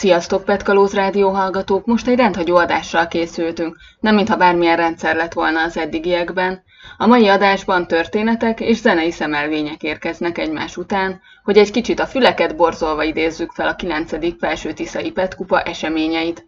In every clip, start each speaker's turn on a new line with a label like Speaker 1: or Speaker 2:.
Speaker 1: Sziasztok, Petkalóz rádió hallgatók! Most egy rendhagyó adással készültünk, nem mintha bármilyen rendszer lett volna az eddigiekben. A mai adásban történetek és zenei szemelvények érkeznek egymás után, hogy egy kicsit a füleket borzolva idézzük fel a 9. felső tiszai Petkupa eseményeit.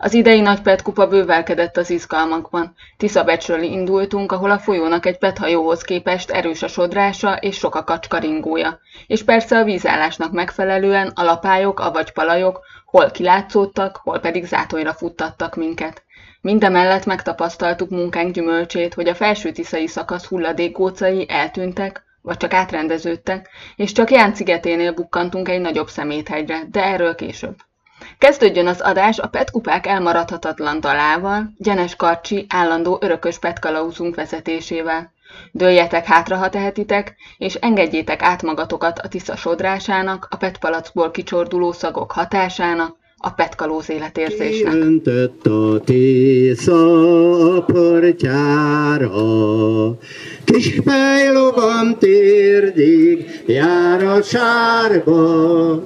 Speaker 1: Az idei nagy petkupa bővelkedett az izgalmakban. Tiszabecsről indultunk, ahol a folyónak egy pethajóhoz képest erős a sodrása és sok a kacskaringója. És persze a vízállásnak megfelelően a lapályok, avagy palajok hol kilátszódtak, hol pedig zátonyra futtattak minket. Mindemellett megtapasztaltuk munkánk gyümölcsét, hogy a felső tiszai szakasz hulladékgócai eltűntek, vagy csak átrendeződtek, és csak Ján szigeténél bukkantunk egy nagyobb szeméthegyre, de erről később. Kezdődjön az adás a petkupák elmaradhatatlan dalával, Gyenes Karcsi állandó örökös petkalauzunk vezetésével. Dőljetek hátra, ha tehetitek, és engedjétek át magatokat a tisza sodrásának, a petpalackból kicsorduló szagok hatásának, a petkalóz életérzésnek.
Speaker 2: Kiöntött a Tisza a partjára, kis térdig jár a sárba,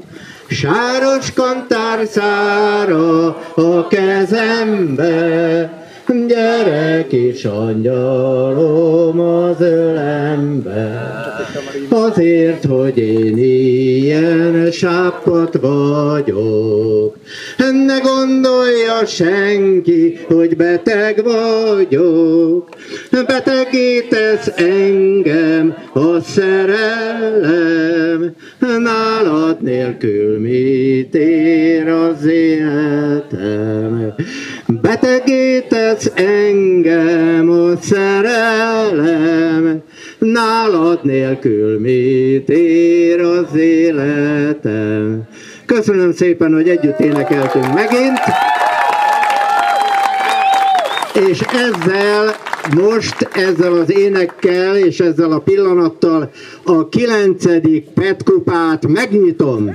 Speaker 2: sáros kantárszára a kezembe, gyerek is angyalom az ölembe. Azért, hogy én ilyen sápat vagyok, ne gondolja senki, hogy beteg vagyok. Betegítesz engem a szerelem, nálad nélkül mit ér az életem. Betegítesz engem a szerelem, nálad nélkül mit ér az életem. Köszönöm szépen, hogy együtt énekeltünk megint. És ezzel most ezzel az énekkel és ezzel a pillanattal a kilencedik petkupát megnyitom.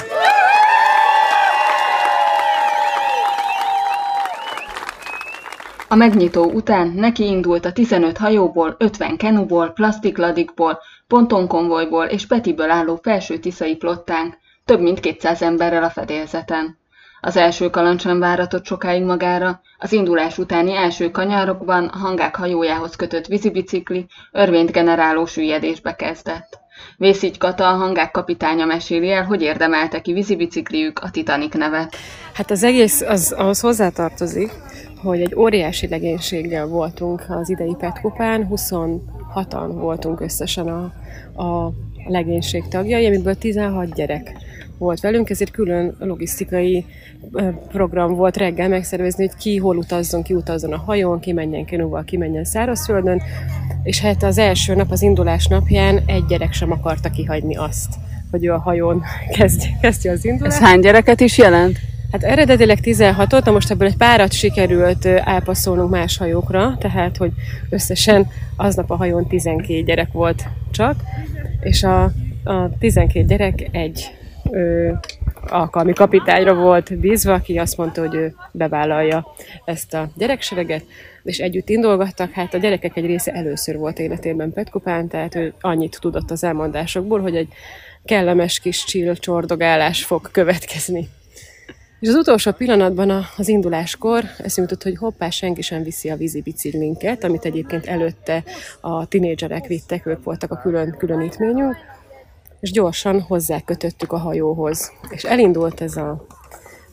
Speaker 1: A megnyitó után neki indult a 15 hajóból, 50 kenuból, plastikladikból, pontonkonvojból és Petiből álló felső tiszai plottánk, több mint 200 emberrel a fedélzeten. Az első kalancs nem váratott sokáig magára, az indulás utáni első kanyarokban a hangák hajójához kötött vízibicikli örvényt generáló süllyedésbe kezdett. Vészigy Kata, a hangák kapitánya meséli el, hogy érdemelte ki vízibicikliük a Titanic nevet.
Speaker 3: Hát az egész az, ahhoz hozzátartozik, hogy egy óriási legénységgel voltunk az idei Petkupán, 26-an voltunk összesen a, a legénység tagjai, amiből 16 gyerek volt velünk, ezért külön logisztikai program volt reggel megszervezni, hogy ki hol utazzon, ki utazzon a hajón, ki menjen kenúval, ki menjen szárazföldön, és hát az első nap, az indulás napján egy gyerek sem akarta kihagyni azt, hogy ő a hajón kezdi, kezdi az indulást.
Speaker 1: Ez hány gyereket is jelent?
Speaker 3: Hát eredetileg 16-ot, na most ebből egy párat sikerült elpasszolnunk más hajókra, tehát hogy összesen aznap a hajón 12 gyerek volt csak, és a, a 12 gyerek egy ö, alkalmi kapitányra volt bízva, aki azt mondta, hogy ő bevállalja ezt a gyereksereget, és együtt indulgattak. Hát a gyerekek egy része először volt életében Petkupán, tehát ő annyit tudott az elmondásokból, hogy egy kellemes kis csill csordogálás fog következni. És az utolsó pillanatban az induláskor eszembe jutott, hogy hoppá, senki sem viszi a vízi biciklinket, amit egyébként előtte a tinédzserek vittek, ők voltak a külön különítményünk, és gyorsan hozzákötöttük a hajóhoz. És elindult ez a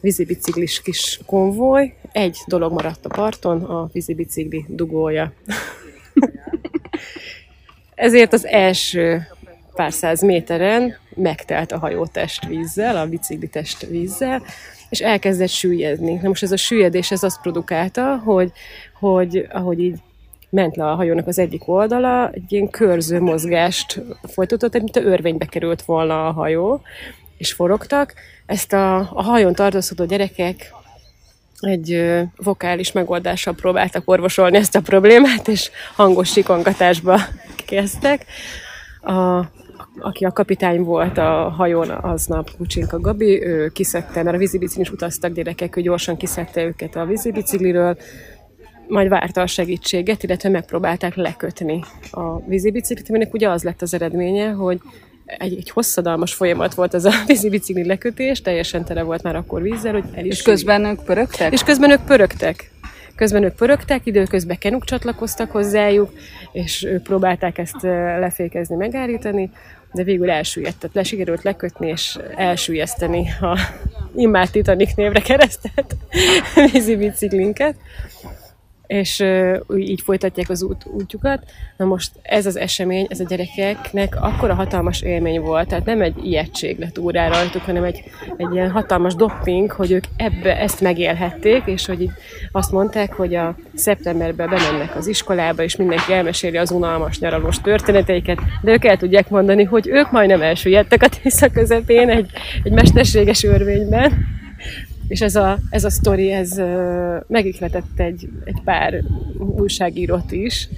Speaker 3: vízibiciklis kis konvoj, egy dolog maradt a parton, a vízibicikli dugója. Ezért az első pár száz méteren megtelt a hajótest vízzel, a biciklitest vízzel, és elkezdett süllyedni. Na most ez a süllyedés ez azt produkálta, hogy, hogy ahogy így ment le a hajónak az egyik oldala, egy ilyen körző mozgást folytatott, mint a örvénybe került volna a hajó, és forogtak. Ezt a, a hajón tartózkodó gyerekek egy vokális megoldással próbáltak orvosolni ezt a problémát, és hangos sikongatásba kezdtek. A, aki a kapitány volt a hajón aznap, Kucsinka Gabi, ő kiszedte, mert a vízibiciklin is utaztak gyerekek, ő gyorsan kiszedte őket a vízibicikliről, majd várta a segítséget, illetve megpróbálták lekötni a vízibiciklit, aminek ugye az lett az eredménye, hogy egy, egy hosszadalmas folyamat volt ez a vízi bicikli lekötés, teljesen tele volt már akkor vízzel, hogy el is
Speaker 1: És közben ők pörögtek?
Speaker 3: És közben ők pörögtek. Közben ők pörögtek, időközben kenuk csatlakoztak hozzájuk, és ők próbálták ezt lefékezni, megállítani, de végül elsüllyedt, tehát lesikerült lekötni és elsüllyeszteni a immár Titanic névre keresztelt vízi biciklinket és uh, így folytatják az út, útjukat. Na most ez az esemény, ez a gyerekeknek akkora hatalmas élmény volt, tehát nem egy ijegység lett órá rajtuk, hanem egy, egy ilyen hatalmas dopping, hogy ők ebbe ezt megélhették, és hogy így azt mondták, hogy a szeptemberben bemennek az iskolába, és mindenki elmeséli az unalmas nyaralós történeteiket, de ők el tudják mondani, hogy ők majdnem elsüllyedtek a Tisza közepén egy, egy mesterséges örvényben, és ez a, ez a sztori, ez megikletett egy, egy pár újságírót is,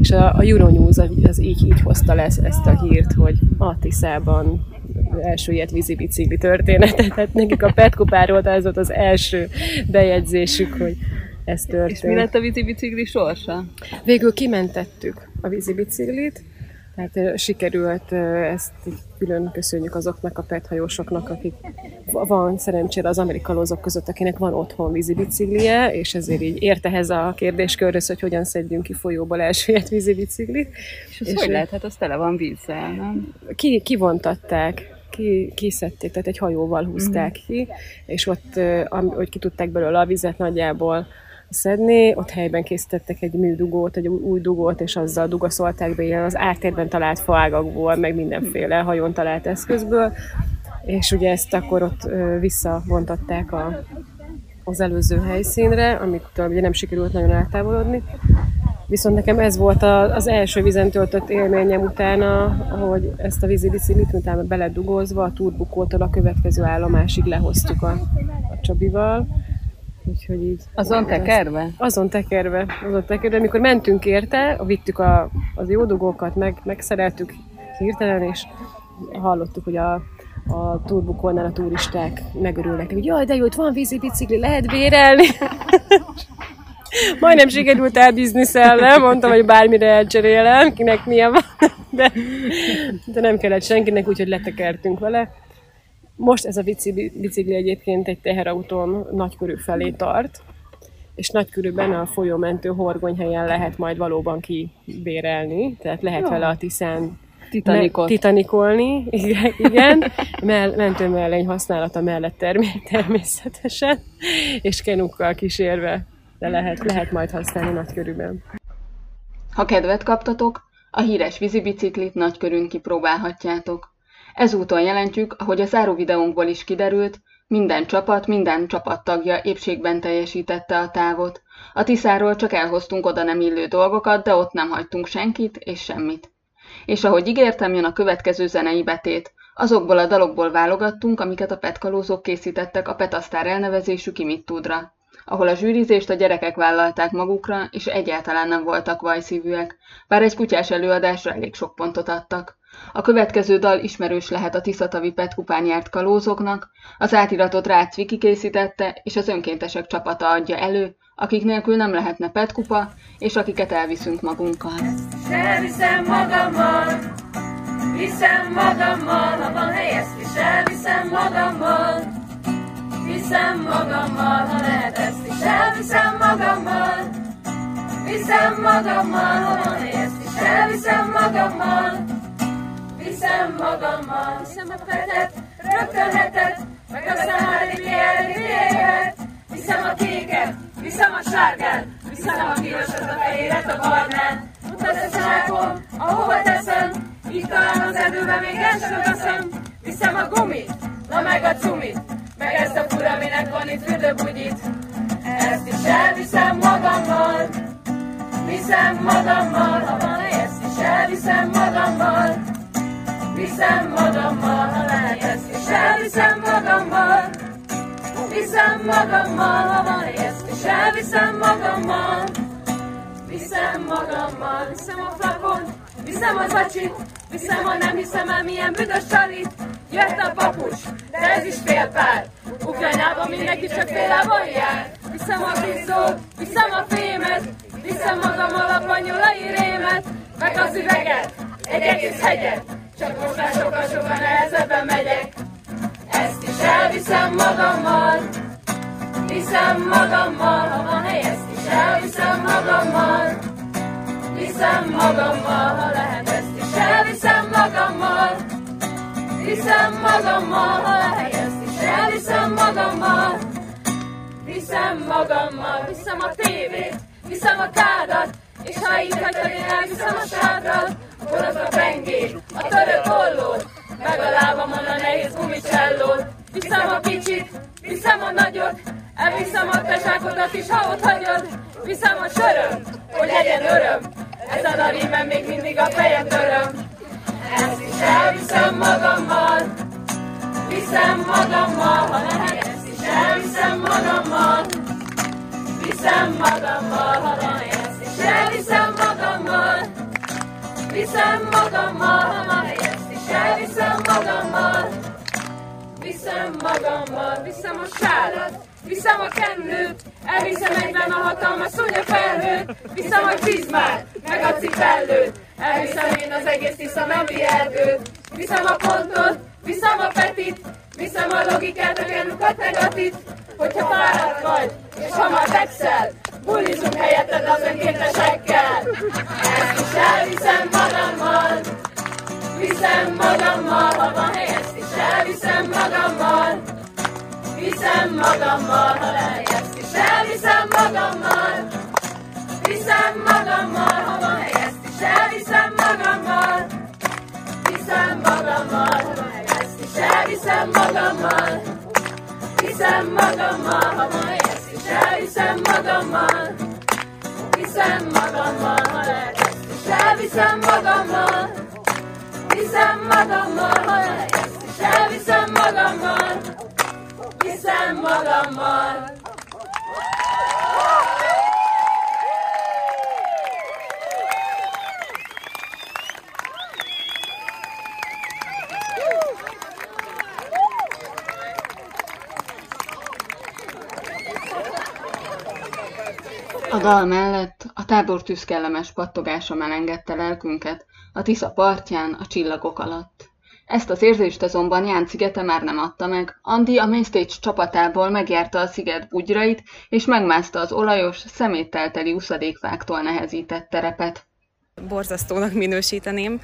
Speaker 3: és a, a Euronews az, így, így hozta le ezt a hírt, hogy a Tiszában ilyet vízi bicikli történetet. Tehát nekik a Petkupáról ez volt az első bejegyzésük, hogy ez történt. És
Speaker 1: mi lett a vízi bicikli sorsa?
Speaker 3: Végül kimentettük a vízi tehát sikerült ezt külön köszönjük azoknak a pethajósoknak, akik van szerencsére az amerikalózók között, akinek van otthon vízi biciklije, és ezért így ért ehhez a kérdéskörhöz, hogy hogyan szedjünk ki folyóból elsüllyedt vízi biciklit.
Speaker 1: És és hogy lehet? Hát az tele van vízzel, nem?
Speaker 3: Ki, kivontatták ki, kiszedték, tehát egy hajóval húzták mm. ki, és ott, hogy ki tudták belőle a vizet nagyjából szedni, ott helyben készítettek egy műdugót, egy új dugót, és azzal dugaszolták be ilyen az ártérben talált faágakból, meg mindenféle hajón talált eszközből, és ugye ezt akkor ott visszavontatták a, az előző helyszínre, amit ugye nem sikerült nagyon eltávolodni. Viszont nekem ez volt az első vízen töltött élményem utána, hogy ezt a vízi biciklit utána beledugózva a turbukótól a következő állomásig lehoztuk a, a Csabival Úgyhogy így...
Speaker 1: Azon tekerve?
Speaker 3: Azon tekerve. Azon tekerve. Amikor mentünk érte, vittük a, az jó dugókat, meg, megszereltük hirtelen, és hallottuk, hogy a, a turbukónál a turisták megörülnek, hogy jaj, de jó, itt van vízi bicikli, lehet bérelni. Majdnem sikerült elbizniszelnem, mondtam, hogy bármire elcserélem, kinek milyen van, de, de nem kellett senkinek, úgyhogy letekertünk vele. Most ez a bicikli egyébként egy teherautón nagykörű felé tart, és nagykörűben a folyómentő horgonyhelyen lehet majd valóban kibérelni, tehát lehet Jó. vele a Tiszán
Speaker 1: Titanikot.
Speaker 3: titanikolni, igen, igen. Mell, mentőmellény használata mellett termé- természetesen, és kenukkal kísérve, de lehet, lehet majd használni nagykörűben.
Speaker 1: Ha kedvet kaptatok, a híres vízibiciklit nagykörűn kipróbálhatjátok. Ezúton jelentjük, ahogy a záró videónkból is kiderült, minden csapat, minden csapattagja épségben teljesítette a távot. A Tiszáról csak elhoztunk oda nem illő dolgokat, de ott nem hagytunk senkit és semmit. És ahogy ígértem, jön a következő zenei betét. Azokból a dalokból válogattunk, amiket a petkalózók készítettek a Petasztár elnevezésű Kimittúdra, ahol a zsűrizést a gyerekek vállalták magukra, és egyáltalán nem voltak vajszívűek, bár egy kutyás előadásra elég sok pontot adtak. A következő dal ismerős lehet a Tiszatavi Petkupán járt kalózoknak, az átiratot Rácz Viki készítette, és az önkéntesek csapata adja elő, akik nélkül nem lehetne Petkupa, és akiket elviszünk magunkkal.
Speaker 4: Elviszem magammal, viszem magammal, ha van hely, ezt is elviszem magammal. Viszem magammal, ha lehet, ezt is elviszem magammal. Viszem magammal, ha van hely, ezt is elviszem magammal viszem magammal, viszem a fetet, rögtön hetet, meg a szári évet, viszem a kéket, viszem a sárgát, viszem a pirosat, a fehéret, a barnát, mutat a zsákom, ahova teszem, itt talán az erdőben még el sem veszem, viszem a gumit, na meg a cumit, meg ezt a fura, aminek van itt fürdőbugyit, ezt is elviszem magammal, viszem magammal, ha van ezt is elviszem magammal, Viszem magammal, ha lehet, és elviszem magammal. Viszem magammal, ha van ezt, és elviszem magammal. Viszem magammal, viszem a flakon, viszem az acsit, viszem a nem hiszem el milyen büdös csalit. Jött a papus, de ez is fél pár. Ukrajnában mindenki csak félában jár. Viszem a bizót, viszem a fémet, viszem magammal a panyolai rémet, meg az üveget, egy egész hegyet, csak most már sokkal-sokkal nehezebben megyek. Ezt is elviszem magammal, viszem magammal, ha van hely, ezt is elviszem magammal. Viszem magammal, ha lehet, ezt is elviszem magammal. Viszem magammal, ha lehet, ezt is elviszem magammal. Viszem magammal, viszem a tévét, viszem a kádat, és ha így hagyod, én elviszem a sátrat, akkor az a pengés, a török ollót, meg a lábamon a nehéz gumicsellót. Viszem a kicsit, viszem a nagyot, elviszem a tesákodat is, ha ott hagyod. Viszem a söröm, hogy legyen öröm, ezen a rímen még mindig a fejem töröm. Ezt is elviszem magammal, viszem magammal, ha lehet, ezt is elviszem magammal. Viszem magammal, ha lehet, ezt is elviszem. Viszem magammal, lehet, ezt is elviszem magammal. Viszem magammal, viszem a sálat, viszem a kennőt, elviszem egyben a hatalmas szonya felhőt, viszem a csizmát, meg a cipellőt, elviszem én az egész Tisza menti erdőt, viszem a pontot, viszem a petit, viszem a logikát, a genukat, meg a tit, hogyha fáradt vagy, és hamar fekszel, bulizunk helyetted az önkéntesekkel. Ezt is elviszem magammal, viszem magammal, ha van hely, ezt is elviszem magammal. Viszem magammal, ha lehet, elviszem magammal. Viszem magammal, ha van hely, ezt is elviszem magammal. Viszem magammal, ha van hely, ezt is elviszem magammal. Viszem magammal, ha van hely, is elviszem magammal. Viszem magammal, ha lehet, ezt is elviszem magammal. Viszem magammal, ha lehet, ezt is elviszem magammal. Viszem magammal.
Speaker 1: A mellett a tábortűz kellemes pattogása melengedte lelkünket, a Tisza partján, a csillagok alatt. Ezt az érzést azonban Ján szigete már nem adta meg. Andi a Mainstage csapatából megjárta a sziget bugyrait, és megmászta az olajos, szeméttelteli uszadékfáktól nehezített terepet.
Speaker 5: Borzasztónak minősíteném.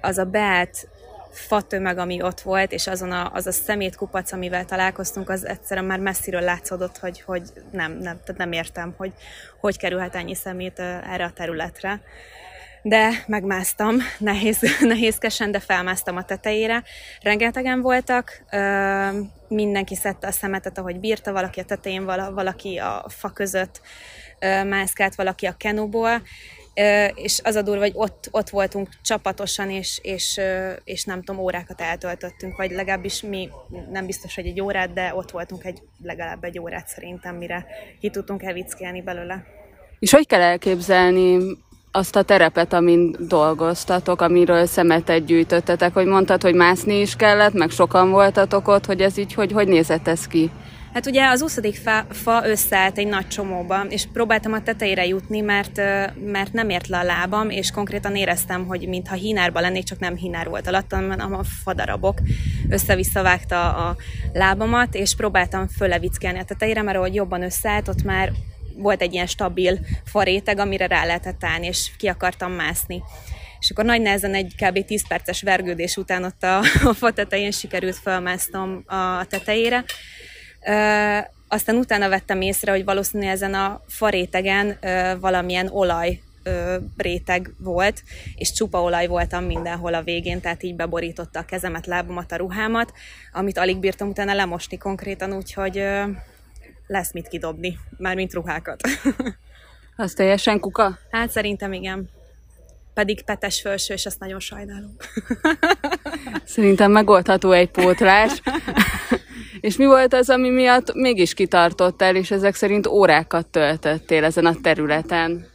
Speaker 5: Az a beállt fatömeg, ami ott volt, és azon a, az a szemétkupac, amivel találkoztunk, az egyszerűen már messziről látszódott, hogy, hogy nem, nem, tehát nem értem, hogy hogy kerülhet ennyi szemét erre a területre. De megmásztam, nehéz, nehézkesen, de felmásztam a tetejére. Rengetegen voltak, mindenki szedte a szemetet, ahogy bírta, valaki a tetején, valaki a fa között mászkált, valaki a kenúból, és az a durva, hogy ott, ott voltunk csapatosan, és, és, és nem tudom, órákat eltöltöttünk, vagy legalábbis mi nem biztos, hogy egy órát, de ott voltunk egy, legalább egy órát szerintem, mire ki tudtunk evickélni belőle.
Speaker 1: És hogy kell elképzelni azt a terepet, amin dolgoztatok, amiről szemetet gyűjtöttetek, hogy mondtad, hogy mászni is kellett, meg sokan voltatok ott, hogy ez így, hogy, hogy nézett ez ki?
Speaker 5: Hát ugye az 20. fa, fa összeállt egy nagy csomóba, és próbáltam a tetejére jutni, mert, mert nem ért le a lábam, és konkrétan éreztem, hogy mintha hínárban lennék, csak nem hínár volt alattam, hanem a fadarabok össze-visszavágta a lábamat, és próbáltam fölevickelni a tetejére, mert ahogy jobban összeállt, ott már volt egy ilyen stabil faréteg, amire rá lehetett állni, és ki akartam mászni. És akkor nagy nehezen egy kb. 10 perces vergődés után ott a, a fa tetején sikerült felmásznom a tetejére, aztán utána vettem észre, hogy valószínűleg ezen a farétegen valamilyen olaj réteg volt, és csupa olaj voltam mindenhol a végén, tehát így beborította a kezemet, lábamat, a ruhámat, amit alig bírtam utána lemosni konkrétan, úgyhogy lesz mit kidobni, mármint ruhákat.
Speaker 1: Az teljesen kuka?
Speaker 5: Hát szerintem igen. Pedig petes felső, és ezt nagyon sajnálom.
Speaker 1: Szerintem megoldható egy pótlás. És mi volt az, ami miatt mégis kitartottál, és ezek szerint órákat töltöttél ezen a területen?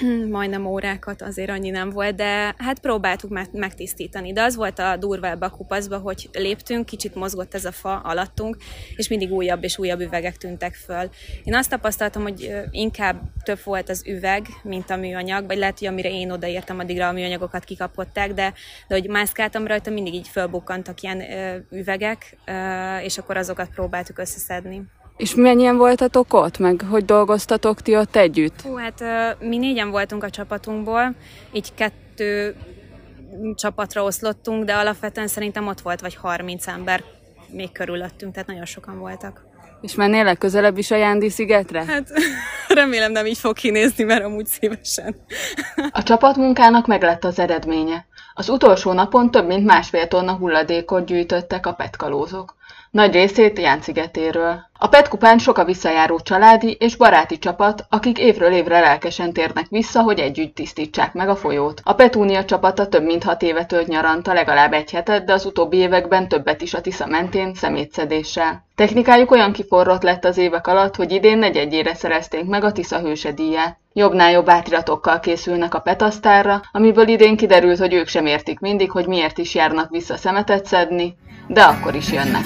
Speaker 5: majdnem órákat, azért annyi nem volt, de hát próbáltuk megtisztítani. De az volt a durva ebbe a kupaszba, hogy léptünk, kicsit mozgott ez a fa alattunk, és mindig újabb és újabb üvegek tűntek föl. Én azt tapasztaltam, hogy inkább több volt az üveg, mint a műanyag, vagy lehet, hogy amire én odaértem, addigra a műanyagokat kikapották, de, de hogy mászkáltam rajta, mindig így fölbukkantak ilyen üvegek, és akkor azokat próbáltuk összeszedni.
Speaker 1: És mennyien voltatok ott, meg hogy dolgoztatok ti ott együtt?
Speaker 5: Hú, hát mi négyen voltunk a csapatunkból, így kettő csapatra oszlottunk, de alapvetően szerintem ott volt vagy 30 ember még körülöttünk, tehát nagyon sokan voltak.
Speaker 1: És mennél legközelebb is a Jándi szigetre?
Speaker 5: Hát remélem nem így fog kinézni, mert amúgy szívesen.
Speaker 1: A csapatmunkának meg lett az eredménye. Az utolsó napon több mint másfél tonna hulladékot gyűjtöttek a petkalózok nagy részét Jánszigetéről. A Petkupán sok a visszajáró családi és baráti csapat, akik évről évre lelkesen térnek vissza, hogy együtt tisztítsák meg a folyót. A Petúnia csapata több mint hat éve tölt nyaranta legalább egy hetet, de az utóbbi években többet is a Tisza mentén szemétszedéssel. Technikájuk olyan kiforrott lett az évek alatt, hogy idén negyedjére szerezték meg a Tisza hőse díját. Jobbnál jobb átiratokkal készülnek a petasztárra, amiből idén kiderült, hogy ők sem értik mindig, hogy miért is járnak vissza szemetet szedni, de akkor is jönnek.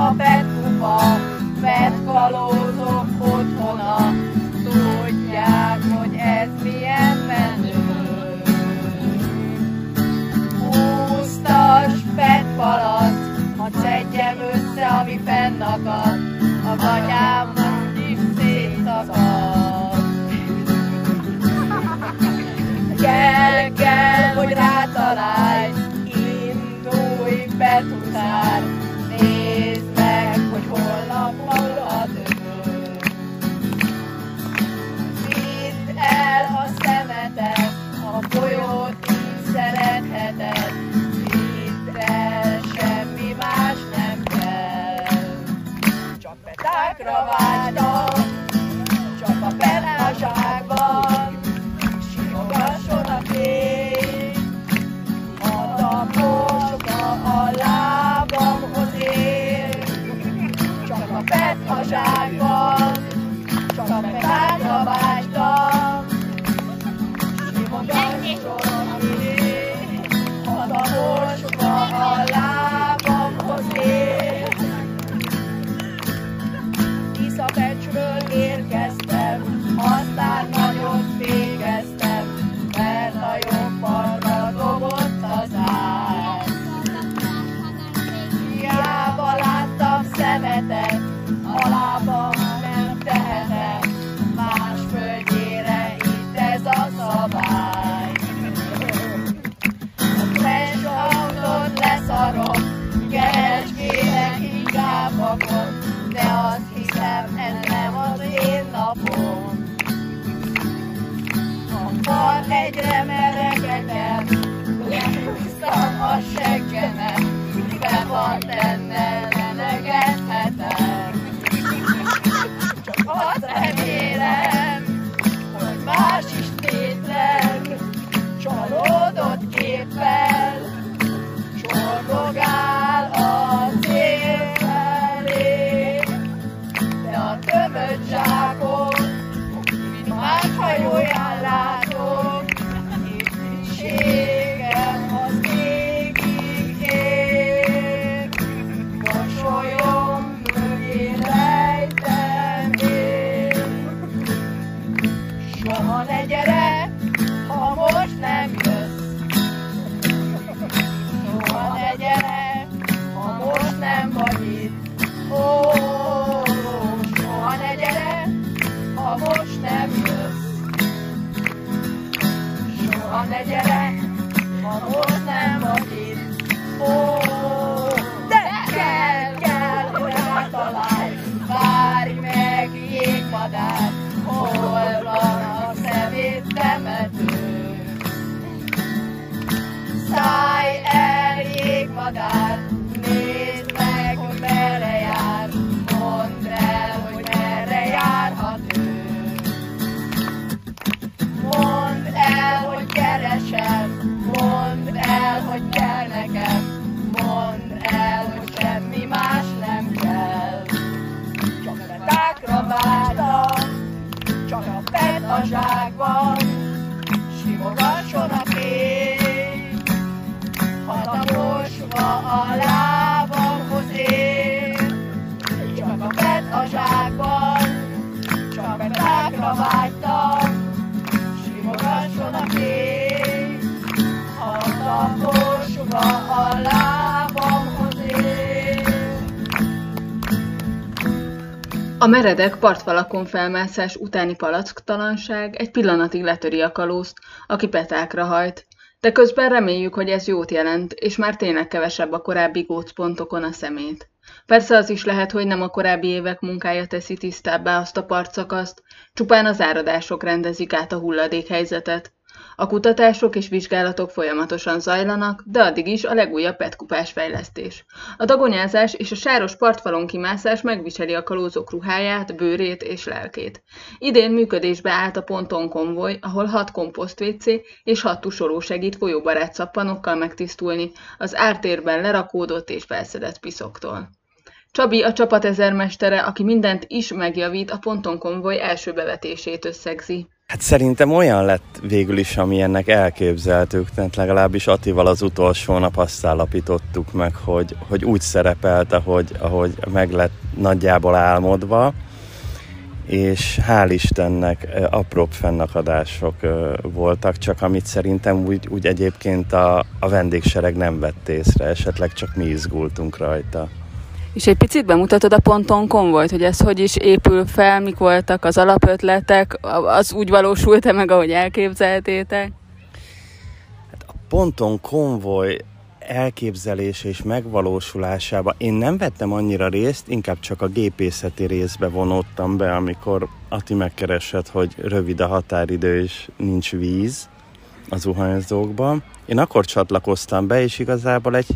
Speaker 6: A petkupa, petkalózok otthona, tudják, hogy ez milyen menő. Húztas petfalat, hadd szedjem össze, ami fennakad, a gatyámon
Speaker 1: A meredek partfalakon felmászás utáni palacktalanság egy pillanatig letöri a kalózt, aki petákra hajt, de közben reméljük, hogy ez jót jelent, és már tényleg kevesebb a korábbi gócpontokon a szemét. Persze az is lehet, hogy nem a korábbi évek munkája teszi tisztábbá azt a partszakaszt, csupán az áradások rendezik át a hulladékhelyzetet. A kutatások és vizsgálatok folyamatosan zajlanak, de addig is a legújabb petkupás fejlesztés. A dagonyázás és a sáros partfalon kimászás megviseli a kalózok ruháját, bőrét és lelkét. Idén működésbe állt a ponton konvoj, ahol hat komposzt és hat tusoló segít folyóbarát szappanokkal megtisztulni az ártérben lerakódott és felszedett piszoktól. Csabi a csapat ezermestere, aki mindent is megjavít, a ponton konvoj első bevetését összegzi.
Speaker 7: Hát szerintem olyan lett végül is, ami ennek elképzeltük, tehát legalábbis Atival az utolsó nap azt állapítottuk meg, hogy, hogy úgy szerepelt, ahogy, ahogy meg lett nagyjából álmodva, és hál' Istennek apróbb fennakadások voltak, csak amit szerintem úgy, úgy egyébként a, a vendégsereg nem vett észre, esetleg csak mi izgultunk rajta.
Speaker 1: És egy picit bemutatod a ponton konvojt, hogy ez hogy is épül fel, mik voltak az alapötletek, az úgy valósult-e meg, ahogy elképzeltétek?
Speaker 7: Hát a ponton konvoj elképzelése és megvalósulásába én nem vettem annyira részt, inkább csak a gépészeti részbe vonódtam be, amikor Ati megkeresett, hogy rövid a határidő és nincs víz az zuhanyzókban. Én akkor csatlakoztam be, és igazából egy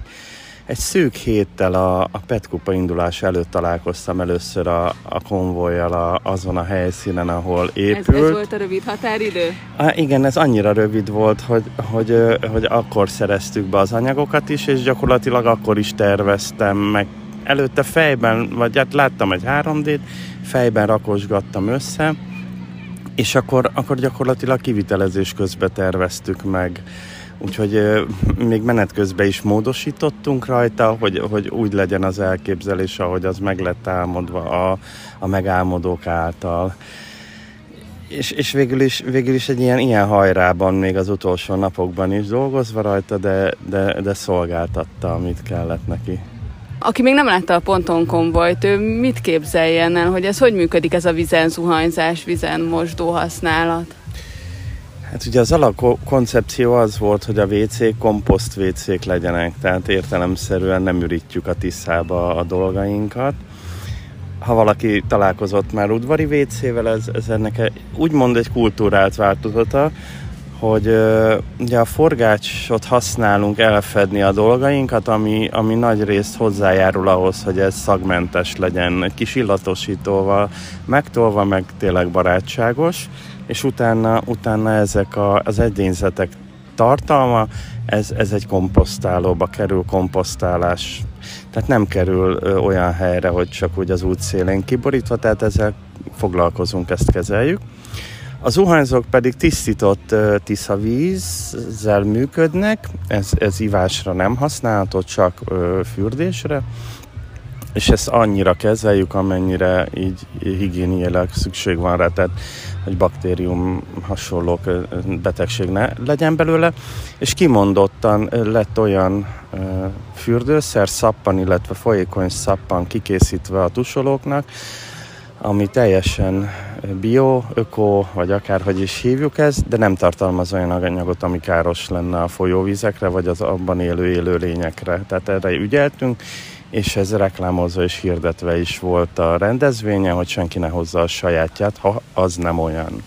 Speaker 7: egy szűk héttel a, a Petkupa indulás előtt találkoztam először a, a konvojjal a, azon a helyszínen, ahol épült. Ez,
Speaker 1: ez volt a rövid határidő?
Speaker 7: Á, igen, ez annyira rövid volt, hogy, hogy, hogy akkor szereztük be az anyagokat is, és gyakorlatilag akkor is terveztem, meg előtte fejben, vagy hát láttam egy 3D-t, fejben rakosgattam össze, és akkor, akkor gyakorlatilag kivitelezés közben terveztük meg Úgyhogy még menet közben is módosítottunk rajta, hogy, hogy úgy legyen az elképzelés, ahogy az meg lett álmodva a, a megálmodók által. És, és végül, is, végül is egy ilyen, ilyen hajrában még az utolsó napokban is dolgozva rajta, de, de, de szolgáltatta, amit kellett neki.
Speaker 1: Aki még nem látta a ponton konvojt, ő mit képzeljen el, hogy ez hogy működik ez a vizen zuhanyzás, vizen mosdó használat?
Speaker 7: Hát ugye az alapkoncepció az volt, hogy a WC komposzt WC-k legyenek, tehát értelemszerűen nem ürítjük a tiszába a dolgainkat. Ha valaki találkozott már udvari WC-vel, ez, ez ennek úgymond egy kultúrált változata, hogy uh, ugye a forgácsot használunk elfedni a dolgainkat, ami, ami nagy részt hozzájárul ahhoz, hogy ez szagmentes legyen, egy kis illatosítóval megtolva, meg tényleg barátságos és utána, utána ezek a, az edényzetek tartalma, ez, ez egy komposztálóba kerül, komposztálás. Tehát nem kerül ö, olyan helyre, hogy csak úgy az útszélén kiborítva, tehát ezzel foglalkozunk, ezt kezeljük. Az zuhanyzók pedig tisztított tisza vízzel működnek, ez, ez ivásra nem használható, csak ö, fürdésre, és ezt annyira kezeljük, amennyire így higiéniailag szükség van rá, tehát hogy baktérium hasonló betegség ne legyen belőle, és kimondottan lett olyan fürdőszer, szappan, illetve folyékony szappan kikészítve a tusolóknak, ami teljesen bio, öko, vagy akárhogy is hívjuk ezt, de nem tartalmaz olyan anyagot, ami káros lenne a folyóvizekre, vagy az abban élő élőlényekre. Tehát erre ügyeltünk, és ez reklámozva és hirdetve is volt a rendezvénye, hogy senki ne hozza a sajátját, ha az nem olyan.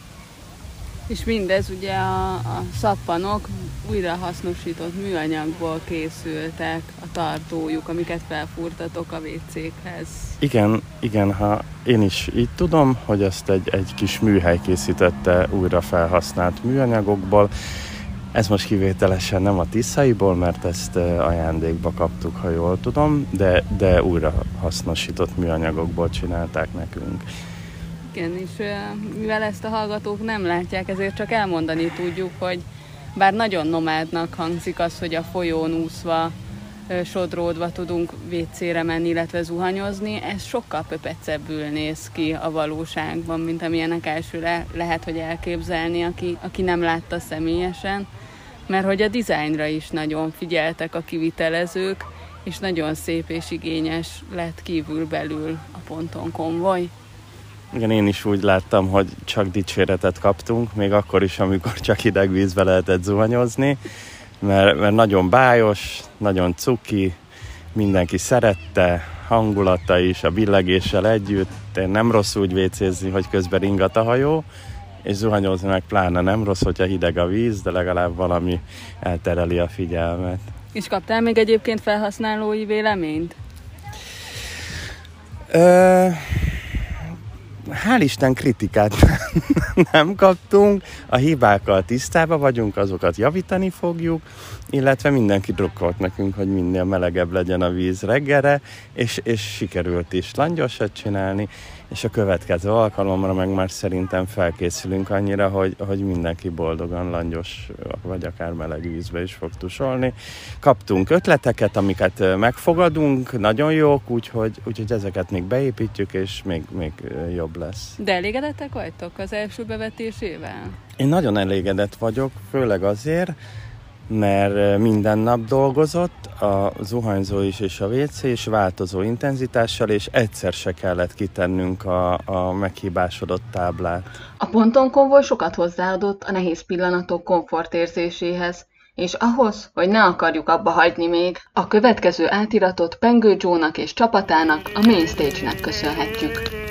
Speaker 1: És mindez ugye a, a szappanok újrahasznosított műanyagból készültek, a tartójuk, amiket felfúrtatok a WC-khez.
Speaker 7: Igen, igen, ha én is így tudom, hogy ezt egy, egy kis műhely készítette újra felhasznált műanyagokból, ez most kivételesen nem a Tiszaiból, mert ezt ajándékba kaptuk, ha jól tudom, de, de újra hasznosított műanyagokból csinálták nekünk.
Speaker 1: Igen, és mivel ezt a hallgatók nem látják, ezért csak elmondani tudjuk, hogy
Speaker 8: bár nagyon nomádnak hangzik az, hogy a folyón úszva, sodródva tudunk vécére menni, illetve zuhanyozni, ez sokkal pöpecebbül néz ki a valóságban, mint amilyenek elsőre lehet, hogy elképzelni, aki, aki nem látta személyesen, mert hogy a dizájnra is nagyon figyeltek a kivitelezők, és nagyon szép és igényes lett kívül-belül a ponton konvoj.
Speaker 7: Igen, én is úgy láttam, hogy csak dicséretet kaptunk, még akkor is, amikor csak hideg vízbe lehetett zuhanyozni, mert, mert nagyon bájos, nagyon cuki, mindenki szerette, hangulata is, a billegéssel együtt. Én nem rossz úgy vécézni, hogy közben ringat a hajó, és zuhanyozni meg pláne nem rossz, hogyha hideg a víz, de legalább valami eltereli a figyelmet.
Speaker 8: És kaptál még egyébként felhasználói véleményt?
Speaker 7: Ö, hál' Isten kritikát nem kaptunk, a hibákkal tisztába vagyunk, azokat javítani fogjuk, illetve mindenki drukkolt nekünk, hogy minél melegebb legyen a víz reggelre, és, és sikerült is langyosat csinálni, és a következő alkalomra meg már szerintem felkészülünk annyira, hogy, hogy mindenki boldogan langyos, vagy akár meleg vízbe is fog tusolni. Kaptunk ötleteket, amiket megfogadunk, nagyon jók, úgyhogy, úgyhogy ezeket még beépítjük, és még, még jobb lesz.
Speaker 8: De elégedettek vagytok az első bevetésével?
Speaker 7: Én nagyon elégedett vagyok, főleg azért, mert minden nap dolgozott, a zuhanyzó is és a WC is változó intenzitással, és egyszer se kellett kitennünk a, a meghibásodott táblát.
Speaker 9: A ponton konvoj sokat hozzáadott a nehéz pillanatok komfortérzéséhez, és ahhoz, hogy ne akarjuk abba hagyni még, a következő átiratot Pengő Joe-nak és csapatának, a Mainstage-nek köszönhetjük.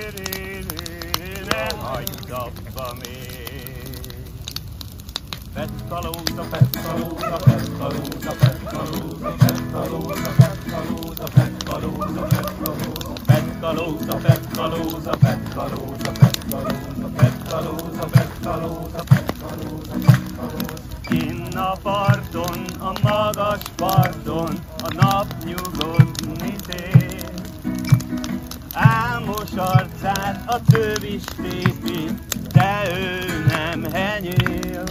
Speaker 9: Pestalozza, pestalozza, pestalozza, pestalozza, pestalozza, pestalozza, pestalozza, pestalozza, pestalozza, pestalozza, pestalozza, pestalozza, pestalozza, pestalozza, pestalozza, Kinn a parton, a magas parton, a nap nyugodni tér. Álmos arcát a töv is tépi, de ő nem henyél.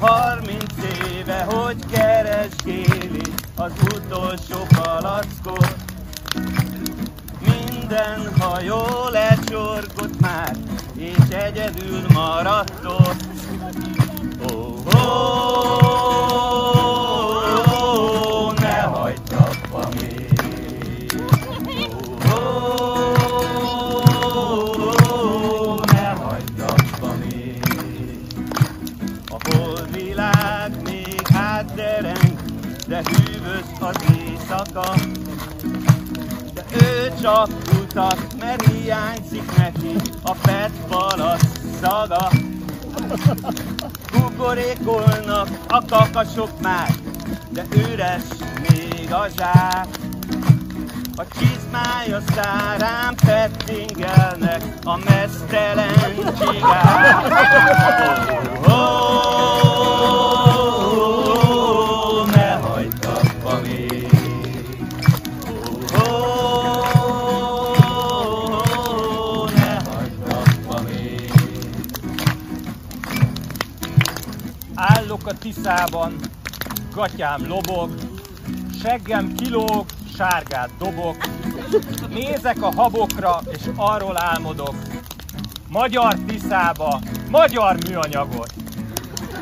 Speaker 9: Harminc éve, hogy keresgéli az utolsó palackot. Minden hajó lecsorgott már, és egyedül maradt ott. Oh, oh, de hűvös az éjszaka. De ő csak utat, mert hiányzik neki a PET palasz szaga. Kukorékolnak a kakasok már, de üres még a zsák. A csizmája szárán pettingelnek a mesztelen csigák. Oh, oh,
Speaker 10: Állok a Tiszában, gatyám lobog, seggem kilóg, sárgát dobok, nézek a habokra, és arról álmodok. Magyar Tiszába, magyar műanyagot!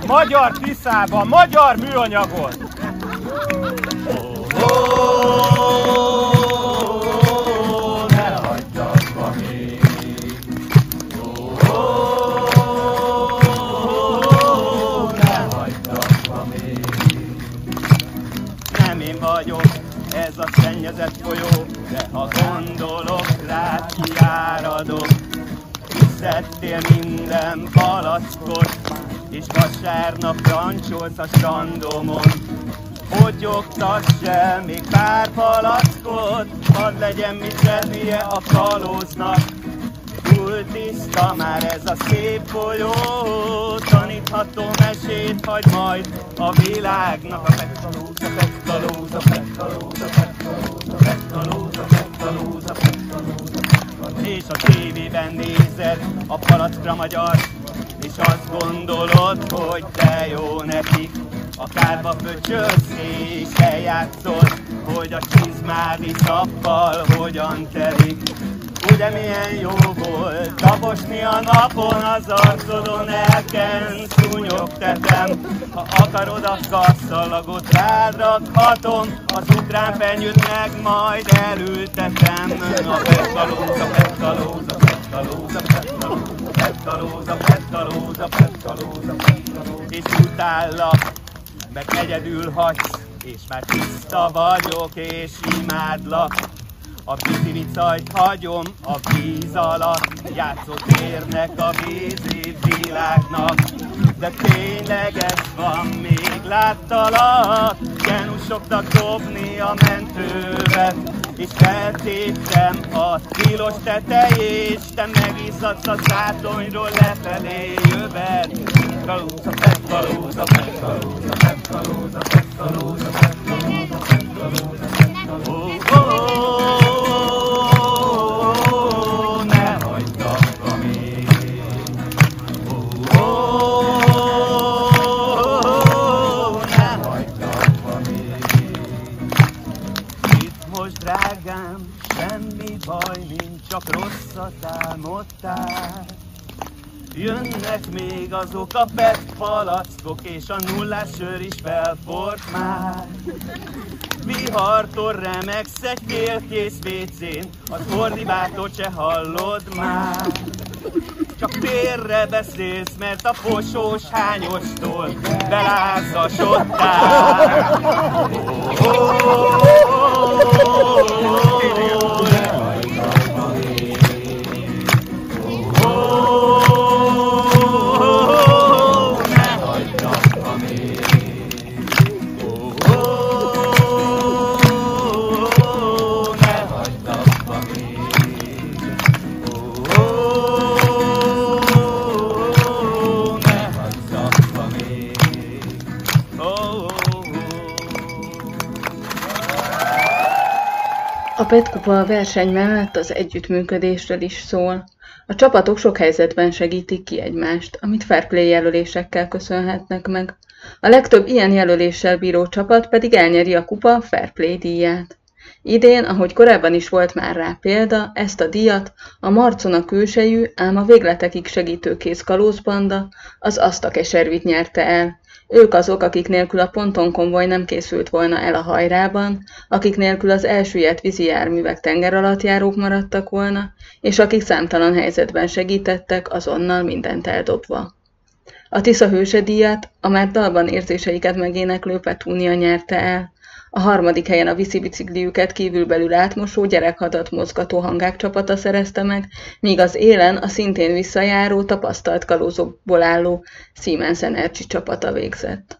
Speaker 10: Magyar Tiszába, magyar műanyagot!
Speaker 11: Oh,
Speaker 7: szennyezett folyó, de ha gondolok rád kiáradok. Szedtél minden palackot, és vasárnap rancsolsz a strandomon. Fogyogtass el még pár palackot, hadd legyen mit tennie a kalóznak. Túl tiszta már ez a szép folyó, tanítható mesét hagy majd a világnak. A pettalóza, pettalóza, pettalóza, pettalóza, pettalóza, pettalóza, pettalóza, és a tévében nézed a palackra magyar, és azt gondolod, hogy te jó
Speaker 9: nekik, a kárba pöcsösszékkel játszol, hogy a csizmádi szappal hogyan terik. Ugye milyen jó volt taposni a napon az arcodon elken szúnyogtetem. Ha akarod a kasszalagot rád rakhatom Az ukrán fenyőt meg majd elültetem. A petkalóza, petkalóza, petkalóza, petkalóza, petkalóza, petkalóza, petkalóza, petkalóza És utállak, meg egyedül hagysz és már tiszta vagyok és imádlak a vicajt hagyom a víz alatt, játszott érnek a vízi világnak. De tényleg ez van, még láttalak, genusoknak dobni a mentővet, és feltéptem a tilos tetejét, te megiszadsz a zátonyról lefelé jövet. Kalóza, petkalóza, petkalóza, petkalóza, petkalóza, petkalóza, petkalóza, palackok, és a nullás sör is felfort már. Vihartól remegsz egy félkész vécén, az ordibától se hallod már. Csak félre beszélsz, mert a posós hányostól belázasodtál. Oh, oh, oh, oh, oh, oh,
Speaker 1: Petkupa a verseny mellett az együttműködésről is szól. A csapatok sok helyzetben segítik ki egymást, amit fair play jelölésekkel köszönhetnek meg. A legtöbb ilyen jelöléssel bíró csapat pedig elnyeri a kupa fair play díját. Idén, ahogy korábban is volt már rá példa, ezt a díjat a Marcona külsejű, ám a végletekig segítőkész kalózbanda, az Aszta Keservit nyerte el, ők azok, akik nélkül a ponton konvoj nem készült volna el a hajrában, akik nélkül az elsüllyedt vízi járművek tengeralattjárók maradtak volna, és akik számtalan helyzetben segítettek, azonnal mindent eldobva. A Tisza hőse díjat a már dalban érzéseiket megéneklő Petúnia nyerte el, a harmadik helyen a viszibicikliüket kívülbelül átmosó gyerekhadat mozgató hangák csapata szerezte meg, míg az élen a szintén visszajáró, tapasztalt kalózokból álló Siemens Energy csapata végzett.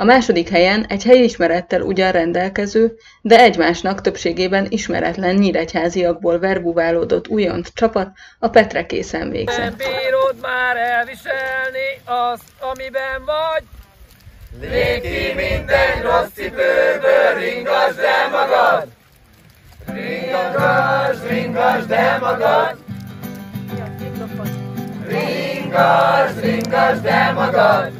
Speaker 1: A második helyen egy helyismerettel ugyan rendelkező, de egymásnak többségében ismeretlen nyíregyháziakból verbuválódott újonc csapat a Petre készen végzett. Nem
Speaker 4: bírod már elviselni azt, amiben vagy, Ki minden rossz cipőből, ringasd el magad! Ringasd, ringasd el magad! Ringasd, ringasd el magad!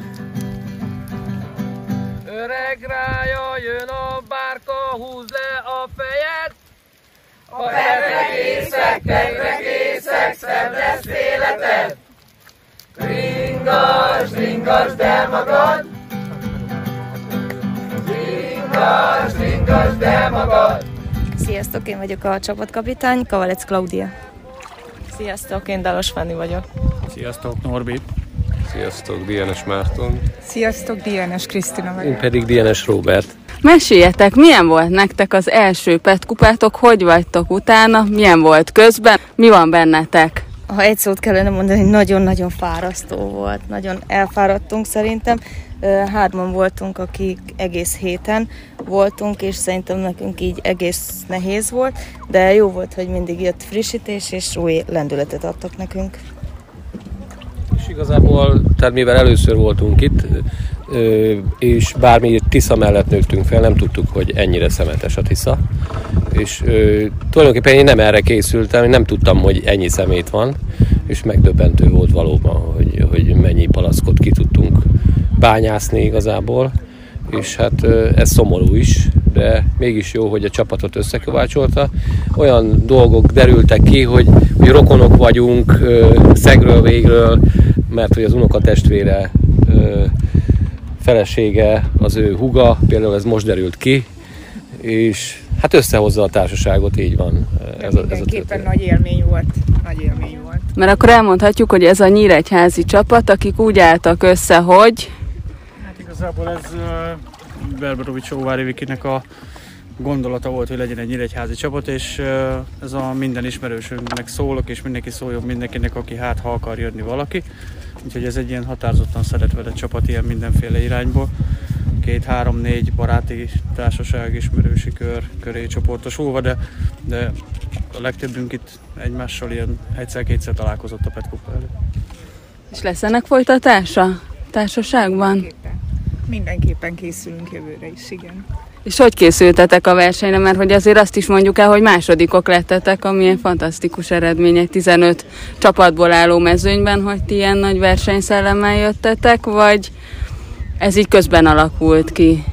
Speaker 4: Öreg rája jön a bárka, húzd le a fejed! A tetrekészek, tetrekészek, szebb lesz életed! Ringasd, ringasd el magad! Ingasd, ingasd el magad!
Speaker 12: Sziasztok, én vagyok a csapatkapitány, Kavalec Klaudia.
Speaker 13: Sziasztok, én Dalos Fanni vagyok.
Speaker 14: Sziasztok, Norbi.
Speaker 15: Sziasztok, Dienes Márton.
Speaker 16: Sziasztok, Dienes Krisztina vagyok.
Speaker 15: Én pedig Dienes Robert.
Speaker 8: Meséljetek, milyen volt nektek az első PET kupátok, hogy vagytok utána, milyen volt közben, mi van bennetek?
Speaker 12: Ha egy szót kellene mondani, nagyon-nagyon fárasztó volt, nagyon elfáradtunk szerintem, Hárman voltunk, akik egész héten voltunk, és szerintem nekünk így egész nehéz volt, de jó volt, hogy mindig jött frissítés, és új lendületet adtak nekünk.
Speaker 15: És igazából, tehát mivel először voltunk itt, és bármi Tisza mellett nőttünk fel, nem tudtuk, hogy ennyire szemetes a Tisza. És tulajdonképpen én nem erre készültem, nem tudtam, hogy ennyi szemét van, és megdöbbentő volt valóban, hogy, hogy mennyi palaszkot ki tudtunk bányászni igazából, és hát ez szomorú is, de mégis jó, hogy a csapatot összekovácsolta. Olyan dolgok derültek ki, hogy, hogy rokonok vagyunk szegről végről, mert hogy az unokatestvére felesége, az ő huga, például ez most derült ki, és hát összehozza a társaságot, így van.
Speaker 16: Ez a, ez a nagy élmény volt. Nagy élmény volt.
Speaker 8: Mert akkor elmondhatjuk, hogy ez a nyíregyházi csapat, akik úgy álltak össze, hogy...
Speaker 14: Hát igazából ez uh, Berberovics Óvári Vikinek a gondolata volt, hogy legyen egy nyíregyházi csapat, és uh, ez a minden ismerősünknek szólok, és mindenki szóljon mindenkinek, aki hát ha akar jönni valaki. Úgyhogy ez egy ilyen határozottan szeretve csapat ilyen mindenféle irányból két-három-négy baráti társaság, ismerősi kör köré csoportosulva, de, de a legtöbbünk itt egymással ilyen egyszer-kétszer találkozott a Petkupa előtt.
Speaker 8: És lesz ennek folytatása társaságban?
Speaker 16: Mindenképpen. Mindenképpen készülünk jövőre is, igen.
Speaker 8: És hogy készültetek a versenyre? Mert hogy azért azt is mondjuk el, hogy másodikok lettetek, ami egy fantasztikus eredmény egy 15 csapatból álló mezőnyben, hogy ti ilyen nagy versenyszellemmel jöttetek, vagy ez így közben alakult ki?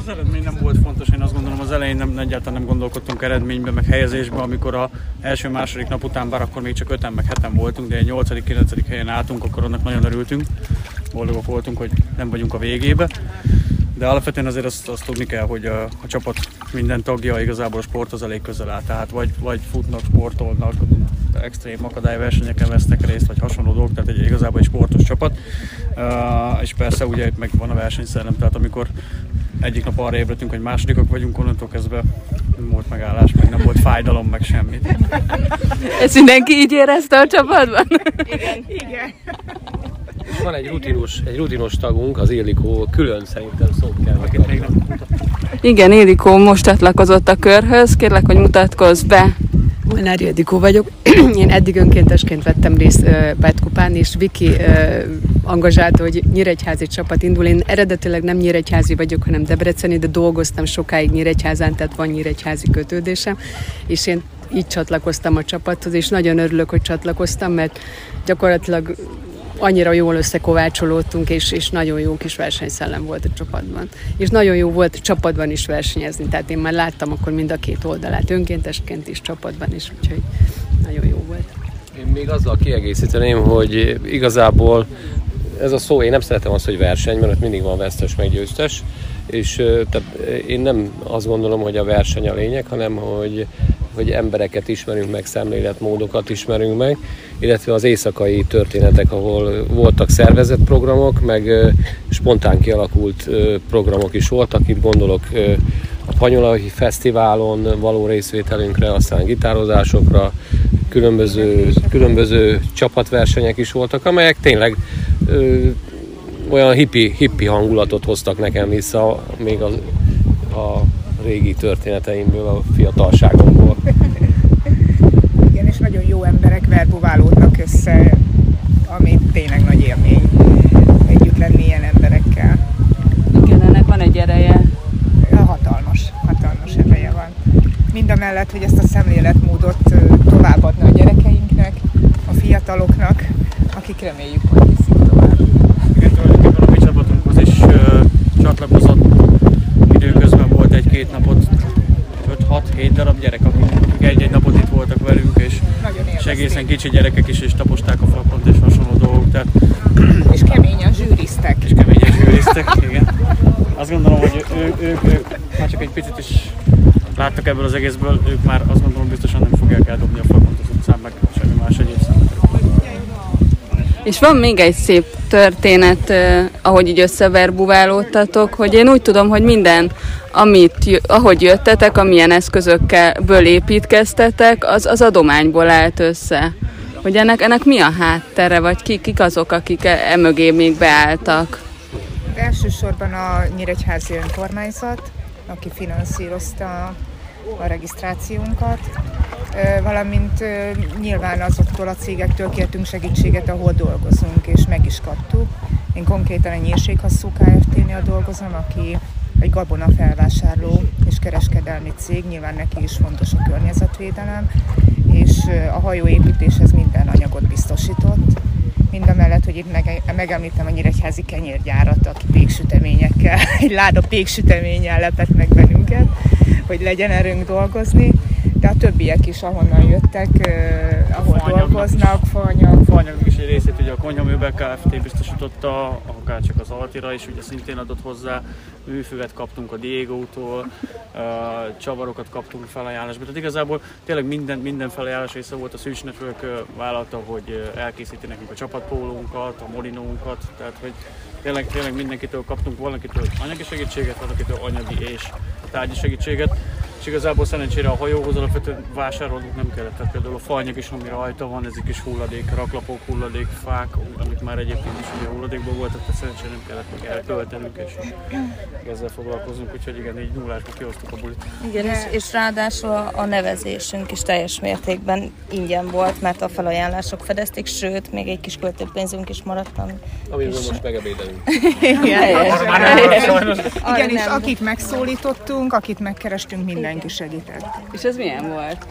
Speaker 14: Az eredmény nem volt fontos, én azt gondolom az elején nem, egyáltalán nem gondolkodtunk eredménybe, meg helyezésbe, amikor a első, második nap után, bár akkor még csak öten, meg heten voltunk, de egy 8 kilencedik helyen álltunk, akkor annak nagyon örültünk. Boldogok voltunk, hogy nem vagyunk a végébe. De alapvetően azért azt, azt tudni kell, hogy a, a csapat minden tagja igazából a sporthoz elég közel áll. Tehát vagy, vagy futnak, sportolnak, extrém akadályversenyeken vesznek részt, vagy hasonló dolgok, tehát egy igazából egy sportos csapat. Uh, és persze ugye meg van a versenyszellem, tehát amikor egyik nap arra ébredtünk, hogy másodikok vagyunk, onnantól kezdve nem volt megállás, meg nem volt fájdalom, meg semmit.
Speaker 8: Ezt mindenki így érezte a csapatban?
Speaker 16: Igen. Igen.
Speaker 15: Van egy rutinos, egy rutinos tagunk, az Illikó, külön szerintem szót kell
Speaker 14: Akit még nem
Speaker 8: Igen, Illikó most csatlakozott a körhöz, kérlek, hogy mutatkozz be.
Speaker 17: Molnár Ildikó vagyok. Én eddig önkéntesként vettem részt uh, Bátkupán, és Viki uh, angazsálta, hogy Nyíregyházi csapat indul. Én eredetileg nem Nyíregyházi vagyok, hanem Debreceni, de dolgoztam sokáig Nyíregyházán, tehát van Nyíregyházi kötődésem, és én így csatlakoztam a csapathoz, és nagyon örülök, hogy csatlakoztam, mert gyakorlatilag annyira jól összekovácsolódtunk, és, és nagyon jó kis versenyszellem volt a csapatban. És nagyon jó volt csapatban is versenyezni, tehát én már láttam akkor mind a két oldalát, önkéntesként is, csapatban is, úgyhogy nagyon jó volt.
Speaker 15: Én még azzal kiegészíteném, hogy igazából ez a szó, én nem szeretem azt, hogy verseny, mert ott mindig van vesztes meg győztes, és tehát én nem azt gondolom, hogy a verseny a lényeg, hanem hogy hogy embereket ismerünk meg, szemléletmódokat ismerünk meg, illetve az éjszakai történetek, ahol voltak szervezett programok, meg spontán kialakult programok is voltak. Itt gondolok a Panyolai Fesztiválon való részvételünkre, aztán gitározásokra, különböző, különböző csapatversenyek is voltak, amelyek tényleg olyan hippi, hippi hangulatot hoztak nekem vissza még a, a régi történeteimből, a fiatalságomból.
Speaker 16: Igen, és nagyon jó emberek verbuválódnak össze, ami tényleg nagy élmény együtt lenni ilyen emberekkel.
Speaker 8: Igen, ennek van egy ereje.
Speaker 16: Hatalmas, hatalmas ereje van. Mind a mellett, hogy ezt a szemléletmódot továbbadna a gyerekeinknek, a fiataloknak, akik reméljük, hogy viszik tovább.
Speaker 14: Igen, tulajdonképpen a mi csapatunkhoz is csatlakozott időközben volt egy-két napot, 5-6-7 darab gyerek, akik egy-egy napot itt voltak velünk, és, és egészen kicsi gyerekek is, és taposták a flakont és hasonló dolgok. Tehát...
Speaker 16: És keményen zsűriztek.
Speaker 14: És keményen zsűriztek, igen. Azt gondolom, hogy ők, ők, ők már csak egy picit is láttak ebből az egészből, ők már azt gondolom biztosan nem fogják eldobni a flakont az utcán, meg semmi más egyéb
Speaker 8: és van még egy szép történet, ahogy így összeverbuválódtatok, hogy én úgy tudom, hogy minden, amit, ahogy jöttetek, amilyen eszközökkel építkeztetek, az, az adományból állt össze. Hogy ennek, ennek mi a háttere, vagy ki, kik azok, akik e, emögé még beálltak?
Speaker 16: Elsősorban a Nyíregyházi önkormányzat, aki finanszírozta a regisztrációnkat, valamint nyilván azoktól a cégektől kértünk segítséget, ahol dolgozunk, és meg is kaptuk. Én konkrétan egy nyírséghasszú Kft-nél dolgozom, aki egy gabona felvásárló és kereskedelmi cég, nyilván neki is fontos a környezetvédelem, és a hajóépítéshez minden anyagot biztosított, mind a mellett, hogy itt meg, megemlítem a Nyíregyházi kenyérgyárat, aki péksüteményekkel, egy láda péksüteménnyel lepett meg bennünket, hogy legyen erőnk dolgozni de a többiek is, ahonnan jöttek, uh, ahol Fanyagnak dolgoznak, Fanyag.
Speaker 14: Fanyagnak is egy részét ugye a Konyhaműbe Kft. biztosította, akár csak az Altira is ugye szintén adott hozzá, műfüvet kaptunk a Diego-tól, uh, csavarokat kaptunk felajánlásba. Tehát igazából tényleg minden, minden felajánlás része volt, a Switch Network vállalta, hogy elkészíti nekünk a csapatpólónkat, a molinónkat, tehát hogy tényleg, tényleg mindenkitől kaptunk valakitől anyagi segítséget, valakitől anyagi és tárgyi segítséget és igazából szerencsére a hajóhoz alapvetően vásárolnunk nem kellett. Tehát például a falnyag is, ami rajta van, ezek is hulladék, raklapok, hulladék, fák, amik már egyébként is ugye hulladékból voltak, tehát szerencsére nem kellett meg elköltenünk, és ezzel foglalkozunk, úgyhogy igen, így nullásba kihoztuk a bulit.
Speaker 12: Igen, és, és ráadásul a, a nevezésünk is teljes mértékben ingyen volt, mert a felajánlások fedezték, sőt, még egy kis költőpénzünk is maradt. Ami,
Speaker 15: Amiből most megebédelünk.
Speaker 16: Igen, és akit megszólítottunk, akit megkerestünk, minden mindenki segített.
Speaker 18: És ez milyen volt?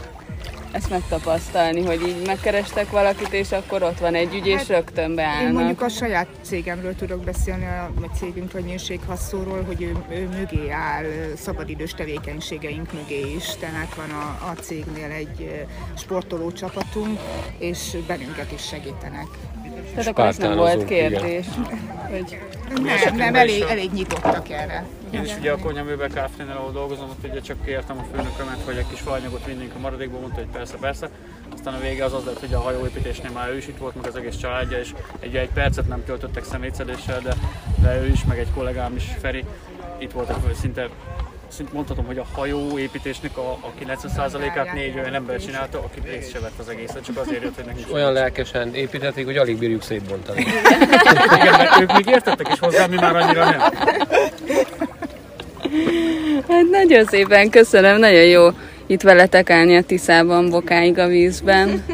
Speaker 18: ezt megtapasztalni, hogy így megkerestek valakit, és akkor ott van egy ügy, és hát, rögtön beállnak.
Speaker 16: Én mondjuk a saját cégemről tudok beszélni, a cégünk vagy nyírséghasszóról, hogy ő, ő mögé áll, szabadidős tevékenységeink mögé is, tehát van a, a cégnél egy sportoló csapatunk, és bennünket is segítenek.
Speaker 18: Tehát akkor ez nem volt kérdés.
Speaker 16: Hogy... Nem, nem elég, elég nyitottak erre.
Speaker 14: Én is ugye a konyhaműbe Kft-nél, ahol dolgozom, ott ugye csak kértem a főnökömet, hogy egy kis faanyagot vinnénk a maradékból, mondta, hogy persze, persze. Aztán a vége az az lett, hogy a hajóépítésnél már ő is itt volt, meg az egész családja, és egy, egy percet nem töltöttek szemétszedéssel, de, de ő is, meg egy kollégám is, Feri, itt voltak szinte szint mondhatom, hogy a hajó építésnek a, a 90%-át négy olyan ember csinálta, aki részt se vett az egészet, csak azért jött, hogy nekik
Speaker 15: Olyan lelkesen építették, hogy alig bírjuk szétbontani.
Speaker 14: Igen, mert ők még értettek is hozzá, mi már annyira nem.
Speaker 8: Hát nagyon szépen köszönöm, nagyon jó itt veletek állni a Tiszában, bokáig a vízben.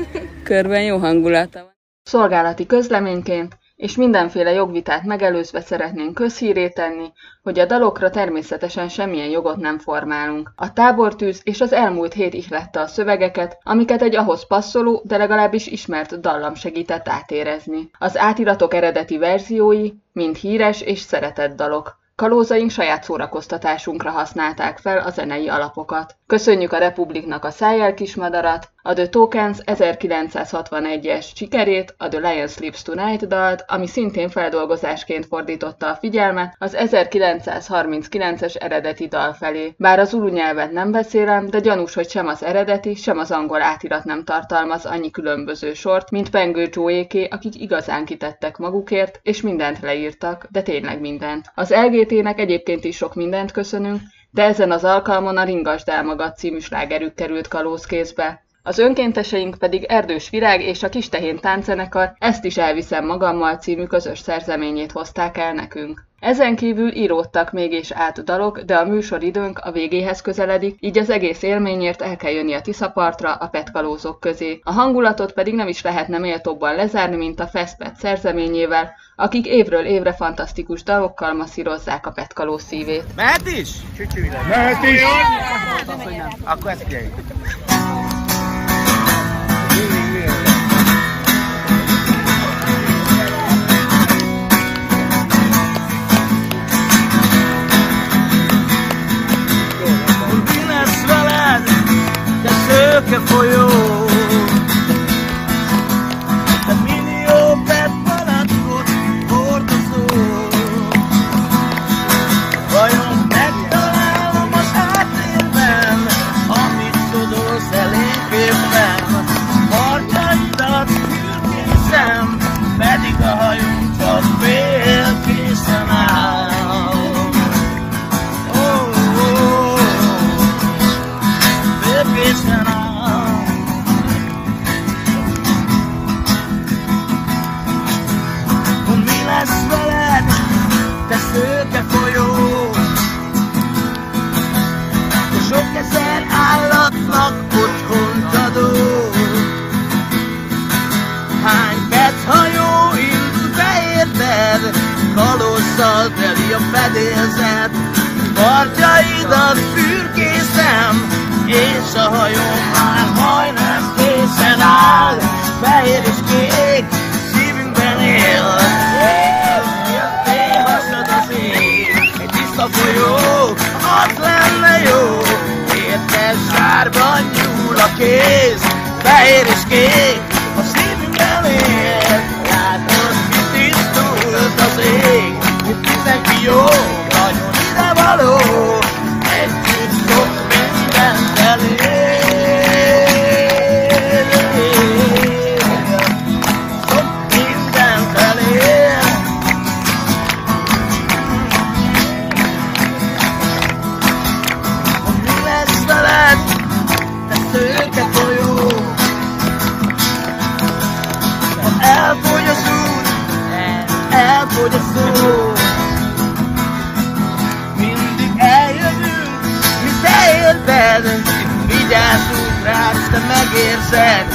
Speaker 8: Körben jó hangulata van.
Speaker 1: Szolgálati közleményként és mindenféle jogvitát megelőzve szeretnénk közhíré tenni, hogy a dalokra természetesen semmilyen jogot nem formálunk. A tábortűz és az elmúlt hét ihlette a szövegeket, amiket egy ahhoz passzoló, de legalábbis ismert dallam segített átérezni. Az átiratok eredeti verziói mind híres és szeretett dalok. Kalózaink saját szórakoztatásunkra használták fel a zenei alapokat. Köszönjük a Republiknak a Szájjel kismadarat, a The Tokens 1961-es sikerét, a The Lion Sleeps Tonight dalt, ami szintén feldolgozásként fordította a figyelmet az 1939-es eredeti dal felé. Bár az ulu nyelvet nem beszélem, de gyanús, hogy sem az eredeti, sem az angol átirat nem tartalmaz annyi különböző sort, mint Pengő Joéké, akik igazán kitettek magukért, és mindent leírtak, de tényleg mindent. Az LGT-nek egyébként is sok mindent köszönünk, de ezen az alkalmon a Ringas Dálmagat című slágerük került kalózkézbe. Az önkénteseink pedig Erdős Virág és a Kistehén tánczenekar Ezt is elviszem magammal című közös szerzeményét hozták el nekünk. Ezen kívül íródtak még és át dalok, de a műsoridőnk a végéhez közeledik, így az egész élményért el kell jönni a Tiszapartra, a petkalózok közé. A hangulatot pedig nem is lehetne méltóbban lezárni, mint a Festpet szerzeményével, akik évről évre fantasztikus dalokkal masszírozzák a petkaló szívét.
Speaker 19: Mehet is?
Speaker 20: Mehet is!
Speaker 19: Akkor ezt figyeljük. Desceu que you. Rád, te megérzed.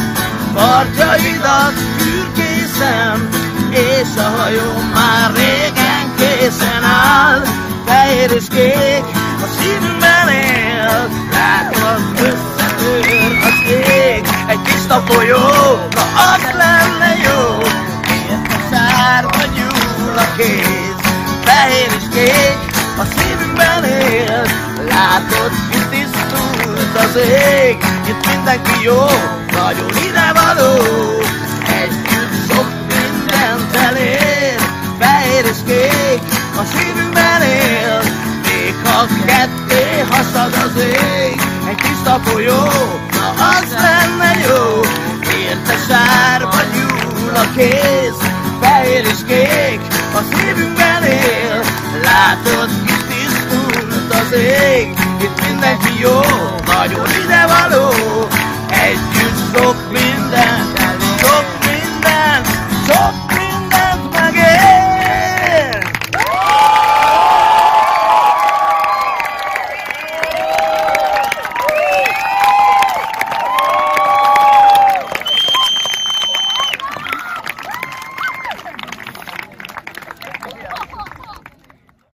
Speaker 19: Partjaidat fürkészem, és a hajó már régen készen áll. Fehér és kék, a szívünkben él, látod összetör az ég. Egy tiszta folyó, ha az lenne jó, miért a szárba nyúl a kéz. Fehér és kék, a szívünkben él, látod, mi tisztult az ég. Itt mindenki jó, nagyon idevaló, együtt sok mindent elér. Fehér és kék, a szívünkben él, még ha ketté haszad az ég. Egy tiszta folyó, na az lenne jó, érte sárba nyúl a kéz. Fehér és kék, a szívünkben él, látod, ki tisztult az ég itt mindenki jó, nagyon ide való, együtt sok minden.